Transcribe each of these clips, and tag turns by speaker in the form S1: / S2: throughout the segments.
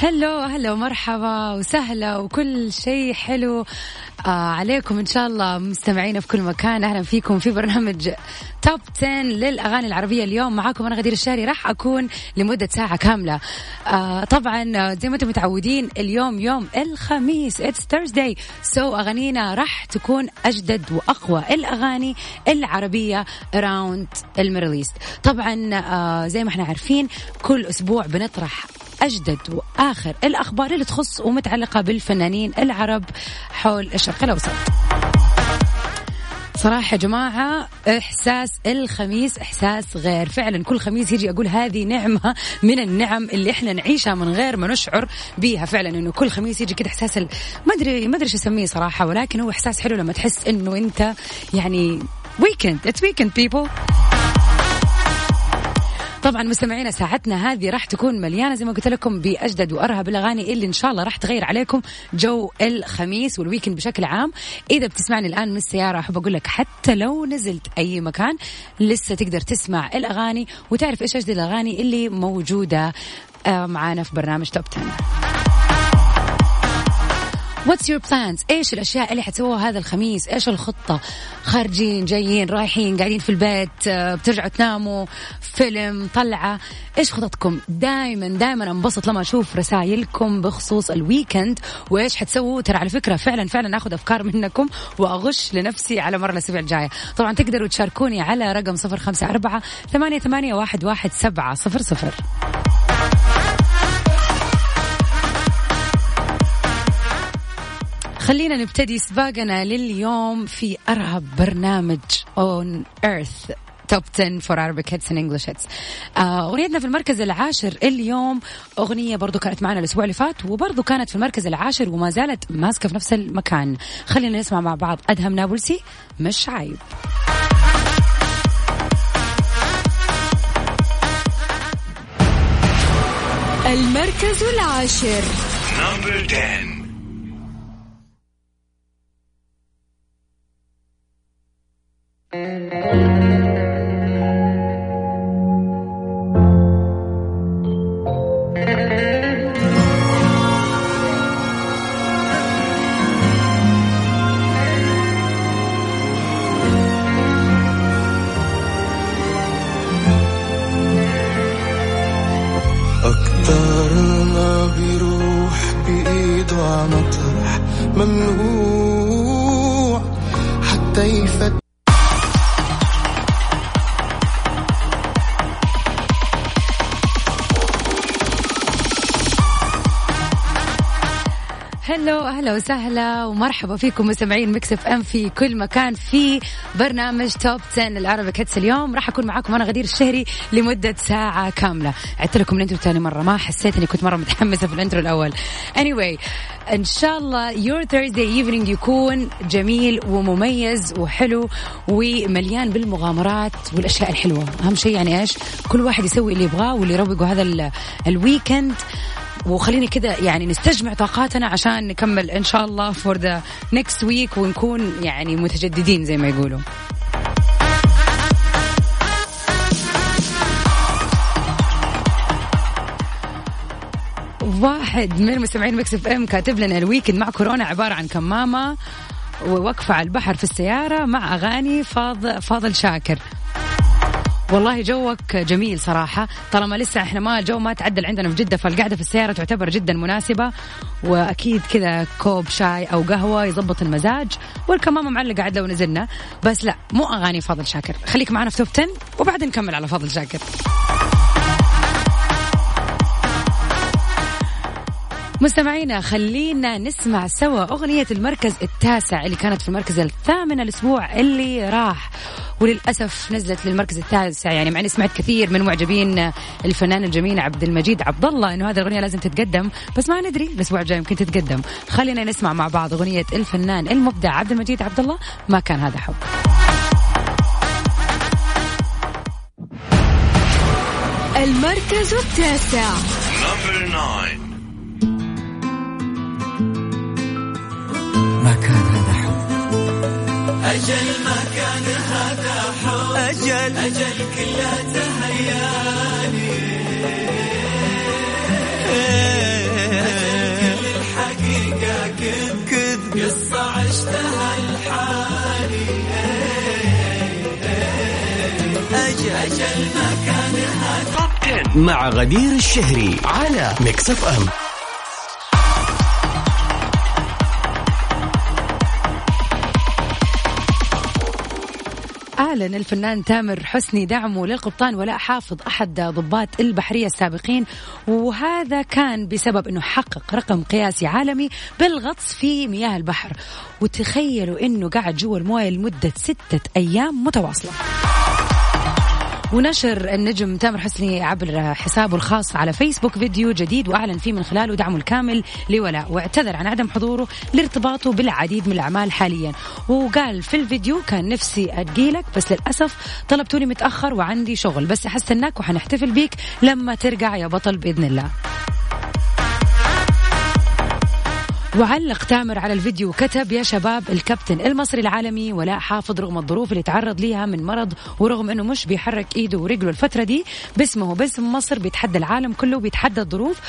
S1: هلو هلا ومرحبا وسهلا وكل شيء حلو. آه عليكم إن شاء الله مستمعينا في كل مكان. أهلا فيكم في برنامج Top 10 للأغاني العربية اليوم. معاكم أنا غدير الشهري. راح أكون لمدة ساعة كاملة. آه طبعا آه، زي ما أنتم متعودين اليوم يوم الخميس. It's Thursday so أغانينا راح تكون أجدد وأقوى. الأغاني العربية around ال Middle East طبعا آه زي ما إحنا عارفين كل أسبوع بنطرح أجدد واخر الأخبار اللي تخص ومتعلقة بالفنانين العرب حول الشرق الأوسط. صراحة يا جماعة إحساس الخميس إحساس غير. فعلا كل خميس يجي أقول هذه نعمة من النعم اللي إحنا نعيشها من غير ما نشعر بيها. فعلا إنه كل خميس يجي كده إحساس ما أدري ما أدري أسميه صراحة ولكن هو إحساس حلو لما تحس إنه أنت يعني weekend it's weekend people طبعا مستمعينا ساعتنا هذه راح تكون مليانة زي ما قلت لكم بأجدد وأرهب الأغاني اللي إن شاء الله راح تغير عليكم جو الخميس وال weekend بشكل عام. إذا بتسمعني الآن من السيارة أحب أقول لك حتى لو نزلت أي مكان لسه تقدر تسمع الأغاني وتعرف إيش أجدد الأغاني اللي موجودة آه، معانا في برنامج Top 10 What's your plans إيش الأشياء اللي حتسووها هذا الخميس؟ إيش الخطة؟ خارجين جايين رايحين قاعدين في البيت آه، بترجعوا تناموا فيلم طلعة. إيش خططكم؟ دائما دائما أنبسط لما أشوف رسائلكم بخصوص ال weekend وإيش حتسووا؟ ترى على فكرة فعلا فعلا آخذ أفكار منكم وأغش لنفسي على مر الاسابيع الجايه طبعا تقدروا تشاركوني على رقم صفر خمسة أربعة ثمانية ثمانية واحد واحد سبعة صفر صفر. خلينا نبتدي سباقنا لليوم في أرهب برنامج on earth. توب 10 for Arabic hits and English hits. آه، أغنيتنا في المركز العاشر اليوم. أغنية برضو كانت معنا الأسبوع اللي فات وبرضو كانت في المركز العاشر وما زالت ماسكة في نفس المكان. خلينا نسمع مع بعض. أدهم نابلسي مش عيب.
S2: المركز العاشر.
S3: نمبر 10
S4: حتى
S1: هلو أهلا وسهلا ومرحبا فيكم مستمعين Mix FM في كل مكان في برنامج Top 10 العربي hits اليوم. راح أكون معاكم أنا غدير الشهري لمدة ساعة كاملة. عدت لكم ال intro ثاني مرة. ما حسيت إني كنت مرة متحمسة في ال intro الأول. Anyway إن شاء الله your Thursday evening يكون جميل ومميز وحلو ومليان بالمغامرات والأشياء الحلوة. أهم شيء يعني إيش؟ كل واحد يسوي اللي يبغاه واللي يروقوا هذا ال- ال weekend وخليني كده يعني نستجمع طاقاتنا عشان نكمل إن شاء الله for the next week ونكون يعني متجددين زي ما يقولوا. واحد من مستمعين Mix FM كاتب لنا ال weekend مع كورونا عبارة عن كمامة ووقفة على البحر في السيارة مع أغاني فاض فاضل شاكر. والله جوك جميل صراحة. طالما لسه إحنا ما الجو ما تعدل عندنا في جدة فالقعدة في السيارة تعتبر جدا مناسبة. وأكيد كذا كوب شاي أو قهوة يضبط المزاج. والكمامة معلقة عاد لو نزلنا. بس لا مو أغاني فاضل شاكر. خليك معنا في Top 10 وبعدين نكمل على فاضل شاكر. مستمعينا خلينا نسمع سوا أغنية المركز التاسع اللي كانت في المركز الثامن الأسبوع اللي راح. وللأسف نزلت للمركز التاسع. يعني مع إني سمعت كثير من معجبين الفنان الجميل عبد المجيد عبد الله إنه هذه الأغنية لازم تتقدم بس ما ندري الأسبوع الجاي يمكن تتقدم. خلينا نسمع مع بعض أغنية الفنان المبدع عبد المجيد عبد الله ما كان هذا حب
S2: المركز التاسع.
S3: Number nine. ما كان هذا حب.
S4: أجل. أجل كلها تهياني. الحقيقة كذب كذب قصة عشتها لحالي أجل. أجل ما كان هذا
S3: Top 10 مع غدير الشهري على Mix FM.
S1: أعلن الفنان تامر حسني دعمه للقبطان ولاء حافظ أحد ضباط البحرية السابقين وهذا كان بسبب أنه حقق رقم قياسي عالمي بالغطس في مياه البحر. وتخيلوا أنه قعد جوا الموية لمدة ستة أيام متواصلة. ونشر النجم تامر حسني عبر حسابه الخاص على فيسبوك فيديو جديد وأعلن فيه من خلاله دعمه الكامل لولاء واعتذر عن عدم حضوره لارتباطه بالعديد من الأعمال حاليا. وقال في الفيديو كان نفسي اجيلك بس للأسف طلبتوني متأخر وعندي شغل بس حستناك وحنحتفل بيك لما ترجع يا بطل بإذن الله. وعلق تامر على الفيديو وكتب يا شباب الكابتن المصري العالمي ولاء حافظ رغم الظروف اللي تعرض ليها من مرض ورغم إنه مش بيحرك إيده ورجله الفترة دي باسمه وباسم مصر بيتحدى العالم كله وبيتحدى الظروف.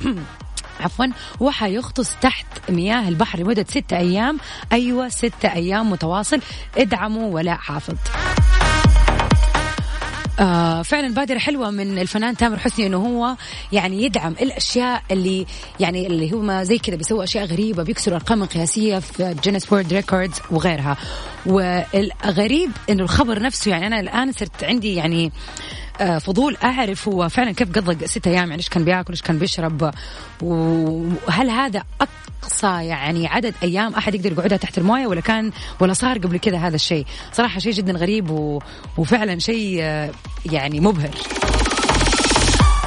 S1: عفوا وحيغطس تحت مياه البحر لمدة ستة أيام. أيوة ستة أيام متواصل. ادعموا ولاء حافظ. آه فعلا بادرة حلوة من الفنان تامر حسني إنه هو يعني يدعم الأشياء اللي يعني اللي هو ما زي كذا بيسوي أشياء غريبة بيكسر أرقام قياسية في Guinness World Records وغيرها. والغريب إنه الخبر نفسه يعني أنا الآن صرت عندي يعني فضول أعرف هو فعلا كيف قضى ست أيام يعني إيش كان بياكل إيش كان بيشرب وهل هذا أقصى يعني عدد أيام أحد يقدر يقعدها تحت الموية ولا كان ولا صار قبل كذا هذا الشيء صراحة شيء جدا غريب. وفعلا شيء آه، يعني مبهر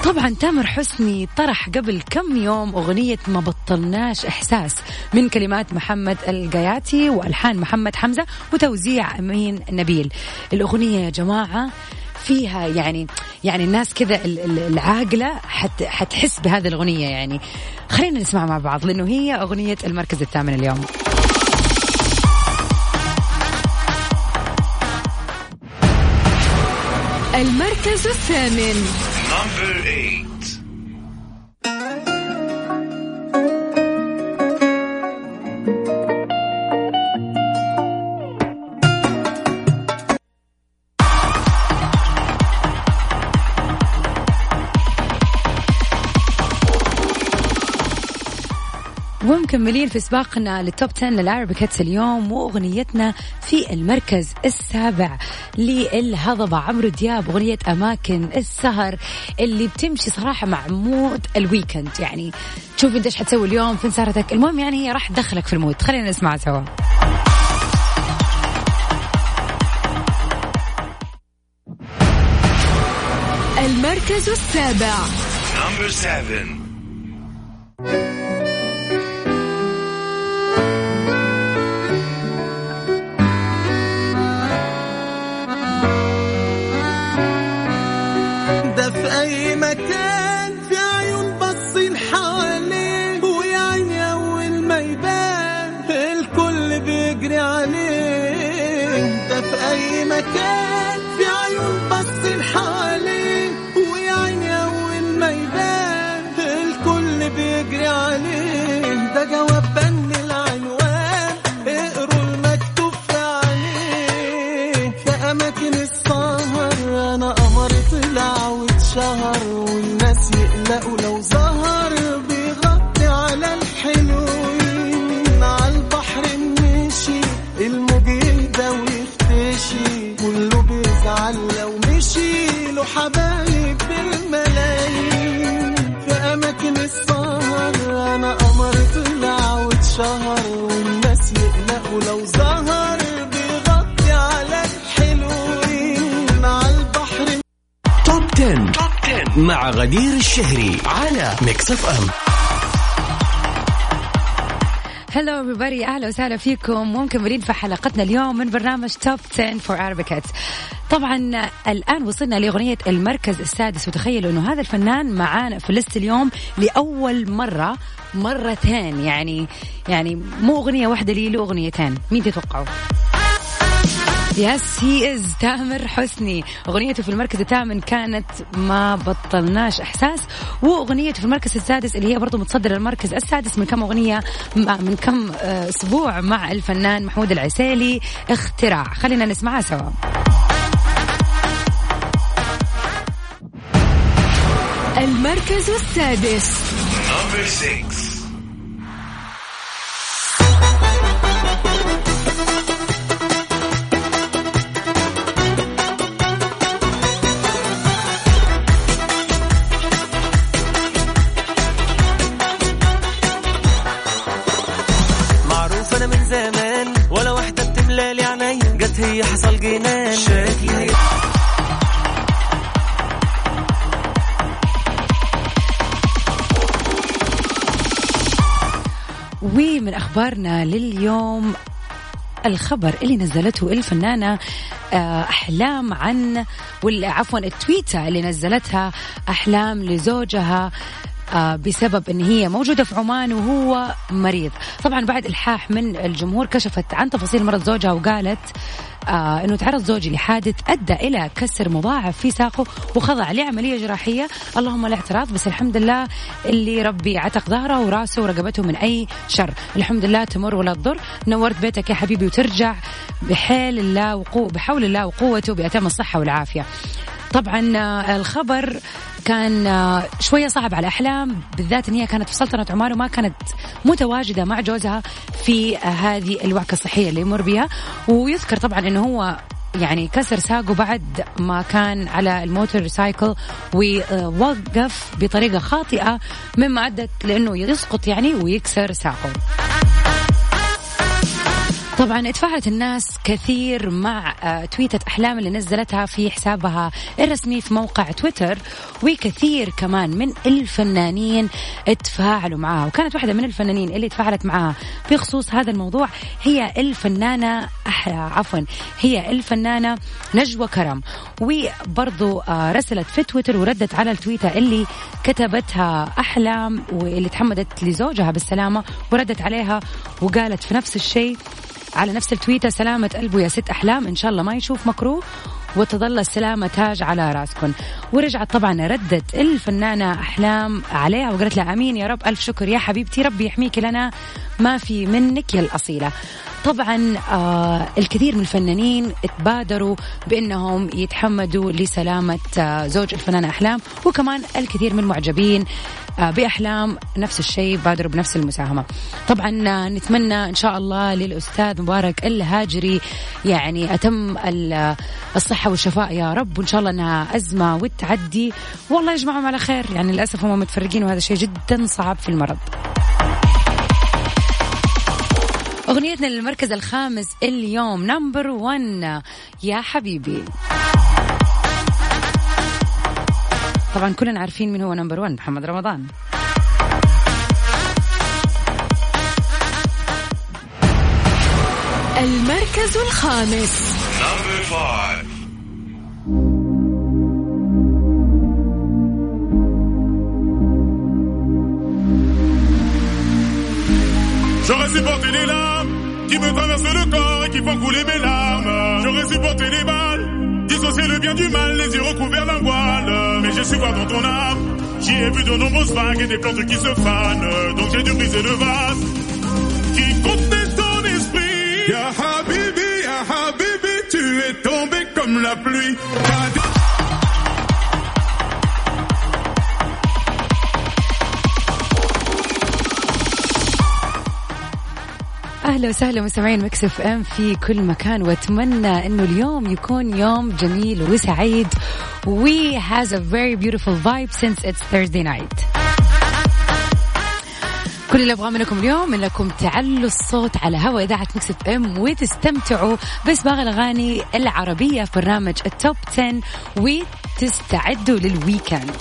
S1: طبعا تامر حسني طرح قبل كم يوم أغنية ما بطلناش إحساس من كلمات محمد القياتي وألحان محمد حمزة وتوزيع أمين نبيل الأغنية يا جماعة فيها يعني يعني الناس كذا ال- ال- العاقلة حت حتحس بهذه الأغنية يعني. خلينا نسمع مع بعض لأنه هي أغنية المركز الثامن اليوم.
S2: المركز الثامن.
S1: ومكملين في سباقنا لل Top 10 لل Arabic hits اليوم وأغنيتنا في المركز السابع للهضبة. عمرو دياب أغنية أماكن السهر اللي بتمشي صراحة مع mood ال weekend يعني تشوف انت إيش حتسوي اليوم فين سهرتك. المهم يعني هي راح تدخلك في ال mood. خلينا نسمع سوا.
S2: المركز السابع.
S3: Number seven. مع غدير الشهري على Mix FM
S1: hello everybody. أهلا وسهلا فيكم. ومكملين في حلقتنا اليوم من برنامج Top 10 for Arabic طبعا الآن وصلنا لأغنية المركز السادس. وتخيلوا إنه هذا الفنان معانا في ال list اليوم لأول مرة مرتين. يعني يعني مو أغنية واحدة لي له أغنيتين. مين تتوقعوا؟ yes he is تامر حسني أغنيته في المركز الثامن كانت ما بطلناش إحساس. وأغنيته في المركز السادس اللي هي برضه متصدر المركز السادس من كم أغنية من كم آه، أسبوع مع الفنان محمود العسيلي. اختراع. خلينا نسمعها سوا.
S2: المركز السادس.
S4: حصل جنان. شكلي
S1: ومن أخبارنا لليوم الخبر اللي نزلته الفنانة آه، أحلام عن ولا عفوا التويتة اللي نزلتها أحلام لزوجها بسبب إن هي موجودة في عمان وهو مريض. طبعا بعد إلحاح من الجمهور كشفت عن تفاصيل مرض زوجها وقالت آه إنه تعرض زوجي لحادث أدى إلى كسر مضاعف في ساقه وخضع لعملية جراحية. اللهم الاعتراض بس الحمد لله اللي ربي عتق ظهره وراسه ورقبته من أي شر. الحمد لله تمر ولا تضر. نورت بيتك يا حبيبي وترجع بحيل الله وقوة بحول الله وقوته بأتم الصحة والعافية. طبعا آه، الخبر كان آه، شوية صعب على أحلام بالذات أن هي كانت في سلطنة عمان وما كانت متواجدة مع جوزها في آه، هذه الوعكة الصحية اللي يمر بها ويذكر طبعا أنه هو يعني كسر ساقه بعد ما كان على الموتور سايكل ووقف بطريقة خاطئة مما أدت لأنه يسقط يعني ويكسر ساقه. طبعا اتفاعلت الناس كثير مع آه، تويتة أحلام اللي نزلتها في حسابها الرسمي في موقع تويتر وكثير كمان من الفنانين اتفاعلوا معها وكانت واحدة من الفنانين اللي تفاعلت معها بخصوص هذا الموضوع هي الفنانة أح... عفوا هي الفنانة نجوى كرم. وبرضو آه، رسلت في تويتر وردت على التويتة اللي كتبتها أحلام واللي تحمدت لزوجها بالسلامة وردت عليها وقالت في نفس الشيء على نفس التويتة سلامة قلبه يا ست أحلام إن شاء الله ما يشوف مكروه وتظل السلامة تاج على راسكم ورجعت طبعا ردت الفنانة أحلام عليها وقالت لها أمين يا رب ألف شكر. يا حبيبتي ربي يحميك لنا ما في منك يا الأصيلة. طبعا آه الكثير من الفنانين تبادروا بأنهم يتحمدوا لسلامة آه زوج الفنانة أحلام وكمان الكثير من المعجبين بأحلام نفس الشيء بادروا بنفس المساهمة. طبعا آه نتمنى إن شاء الله للأستاذ مبارك الهاجري يعني أتم الصحة والشفاء يا رب وإن شاء الله أنها أزمة وتعدي والله يجمعهم على خير يعني للأسف هم متفرقين وهذا شيء جدا صعب في المرض. أغنيتنا للمركز الخامس اليوم number 1 يا حبيبي طبعا كلنا عارفين من هو number 1 محمد رمضان
S2: المركز الخامس
S5: J'aurais supporté les larmes qui me traversent le corps et qui font couler mes larmes. J'aurais supporté les balles, dissocier le bien du mal, les yeux recouverts d'un voile. Mais je suis quoi dans ton âme J'y ai vu de nombreuses vagues et des plantes qui se fanent. Donc j'ai dû briser le vase qui contenait ton esprit. Ya Habibi, Ya Habibi, tu es tombé comme la pluie.
S1: أهلا وسهلا مستمعين مكسف إم في كل مكان. وأتمنى إنه اليوم يكون يوم جميل وسعيد. We has a very beautiful vibe since it's Thursday night. كل اللي أبغاه منكم اليوم إنكم تعلوا الصوت على هوا إذاعة Mix FM وتستمتعوا باسباغ الأغاني العربية في برنامج ال Top 10 وتستعدوا لل weekend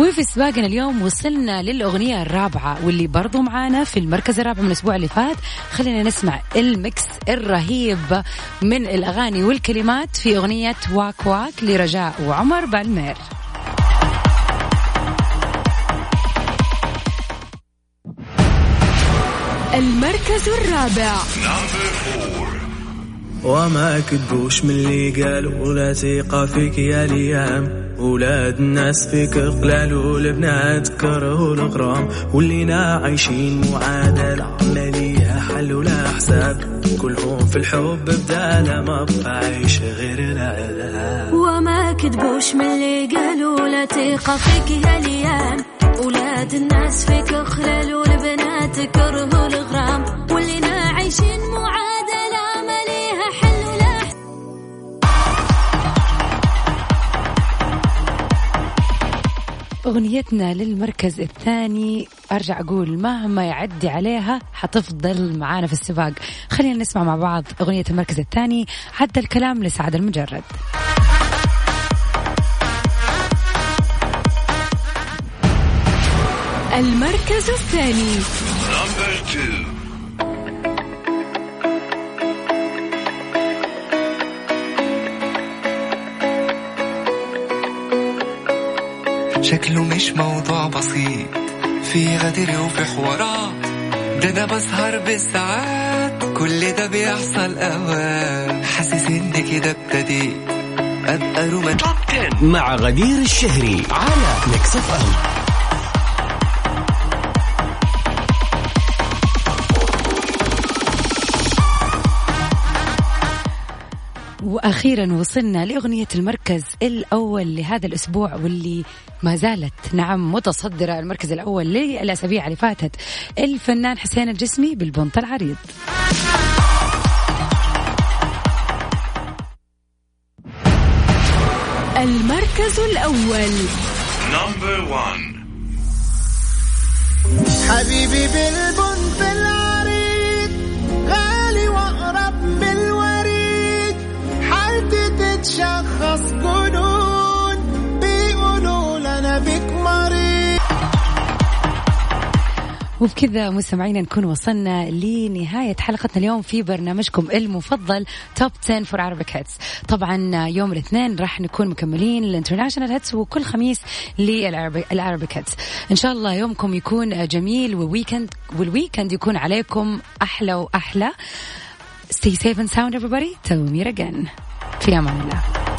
S1: وفي سباقنا اليوم وصلنا للأغنية الرابعة واللي برضو معانا في المركز الرابع من الأسبوع اللي فات. خلينا نسمع ال mix الرهيب من الأغاني والكلمات في أغنية واك واك لرجاء وعمر بالمير.
S2: المركز الرابع.
S4: وما كدبوش من اللي قالوا لا ثقة فيك يا ليام. ولاد الناس فيك قلال والبنات كره الغرام ولينا عايشين معادلة ما ليها حل ولا حساب كلهم في الحب بدالة ما بقى عايش غير العذاب
S6: وما كذبوش من اللي قالوا لا تيقى فيك يا ليام ولاد الناس فيك خلال والبنات كرهوا الغرام واللي عايشين معادلة
S1: أغنيتنا للمركز الثاني. أرجع أقول مهما يعدي عليها حتفضل معانا في السباق. خلينا نسمع مع بعض أغنية المركز الثاني. عدى الكلام لسعد المجرد.
S2: المركز الثاني.
S7: شكله مش موضوع بسيط في غدر وفي حوارات ده أنا بسهر بالساعات كل ده بيحصل اوقات حاسس ان كده ابتديت ابقى
S3: 10 مع غدير الشهري على Mix FM.
S1: وأخيرا وصلنا لأغنية المركز الأول لهذا الأسبوع واللي ما زالت نعم متصدرة المركز الأول للأسابيع اللي فاتت. الفنان حسين الجسمي بالبنط العريض.
S2: المركز الأول.
S4: حبيبي بالبنت العريض.
S1: وبكذا مستمعينا نكون وصلنا لنهاية حلقتنا اليوم في برنامجكم المفضل Top 10 for Arabic hits طبعا يوم الاثنين راح نكون مكملين ال international hits وكل خميس لل Arabic hits إن شاء الله يومكم يكون جميل و weekend وال weekend يكون عليكم أحلى وأحلى. Stay safe and sound everybody. till we meet again. في أمان الله.